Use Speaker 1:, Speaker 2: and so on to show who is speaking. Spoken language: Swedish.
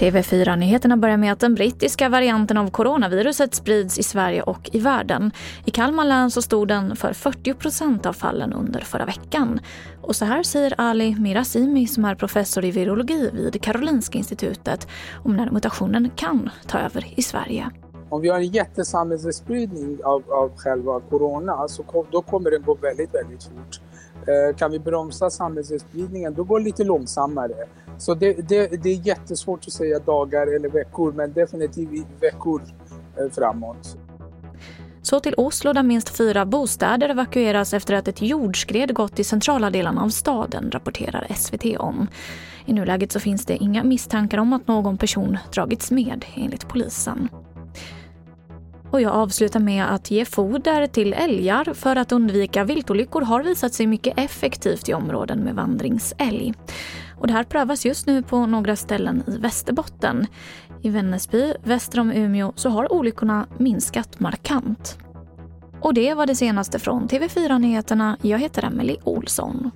Speaker 1: TV4-nyheterna börjar med att den brittiska varianten av coronaviruset sprids i Sverige och i världen. I Kalmar län så stod den för 40 procent av fallen under förra veckan. Och så här säger Ali Mirazimi som är professor i virologi vid Karolinska institutet om när mutationen kan ta över i Sverige.
Speaker 2: Om vi har en jättesamhällsspridning av, av själva corona så kom, då kommer den gå väldigt, väldigt fort. Eh, kan vi bromsa samhällsspridningen då går det lite långsammare. Så det, det, det, är jättesvårt att säga dagar eller veckor men definitivt veckor eh, framåt.
Speaker 1: Så till Oslo där minst fyra bostäder evakueras efter att ett jordskred gått i centrala delarna av staden, rapporterar SVT om. I nuläget så finns det inga misstankar om att någon person dragits med, enligt polisen. Och jag avslutar med att ge foder till älgar för att undvika viltolyckor har visat sig mycket effektivt i områden med vandringsälg. Och det här prövas just nu på några ställen i Västerbotten. I Vännäsby, väster om Umeå, så har olyckorna minskat markant. Och det var det senaste från TV4 Nyheterna. Jag heter Emily Olsson.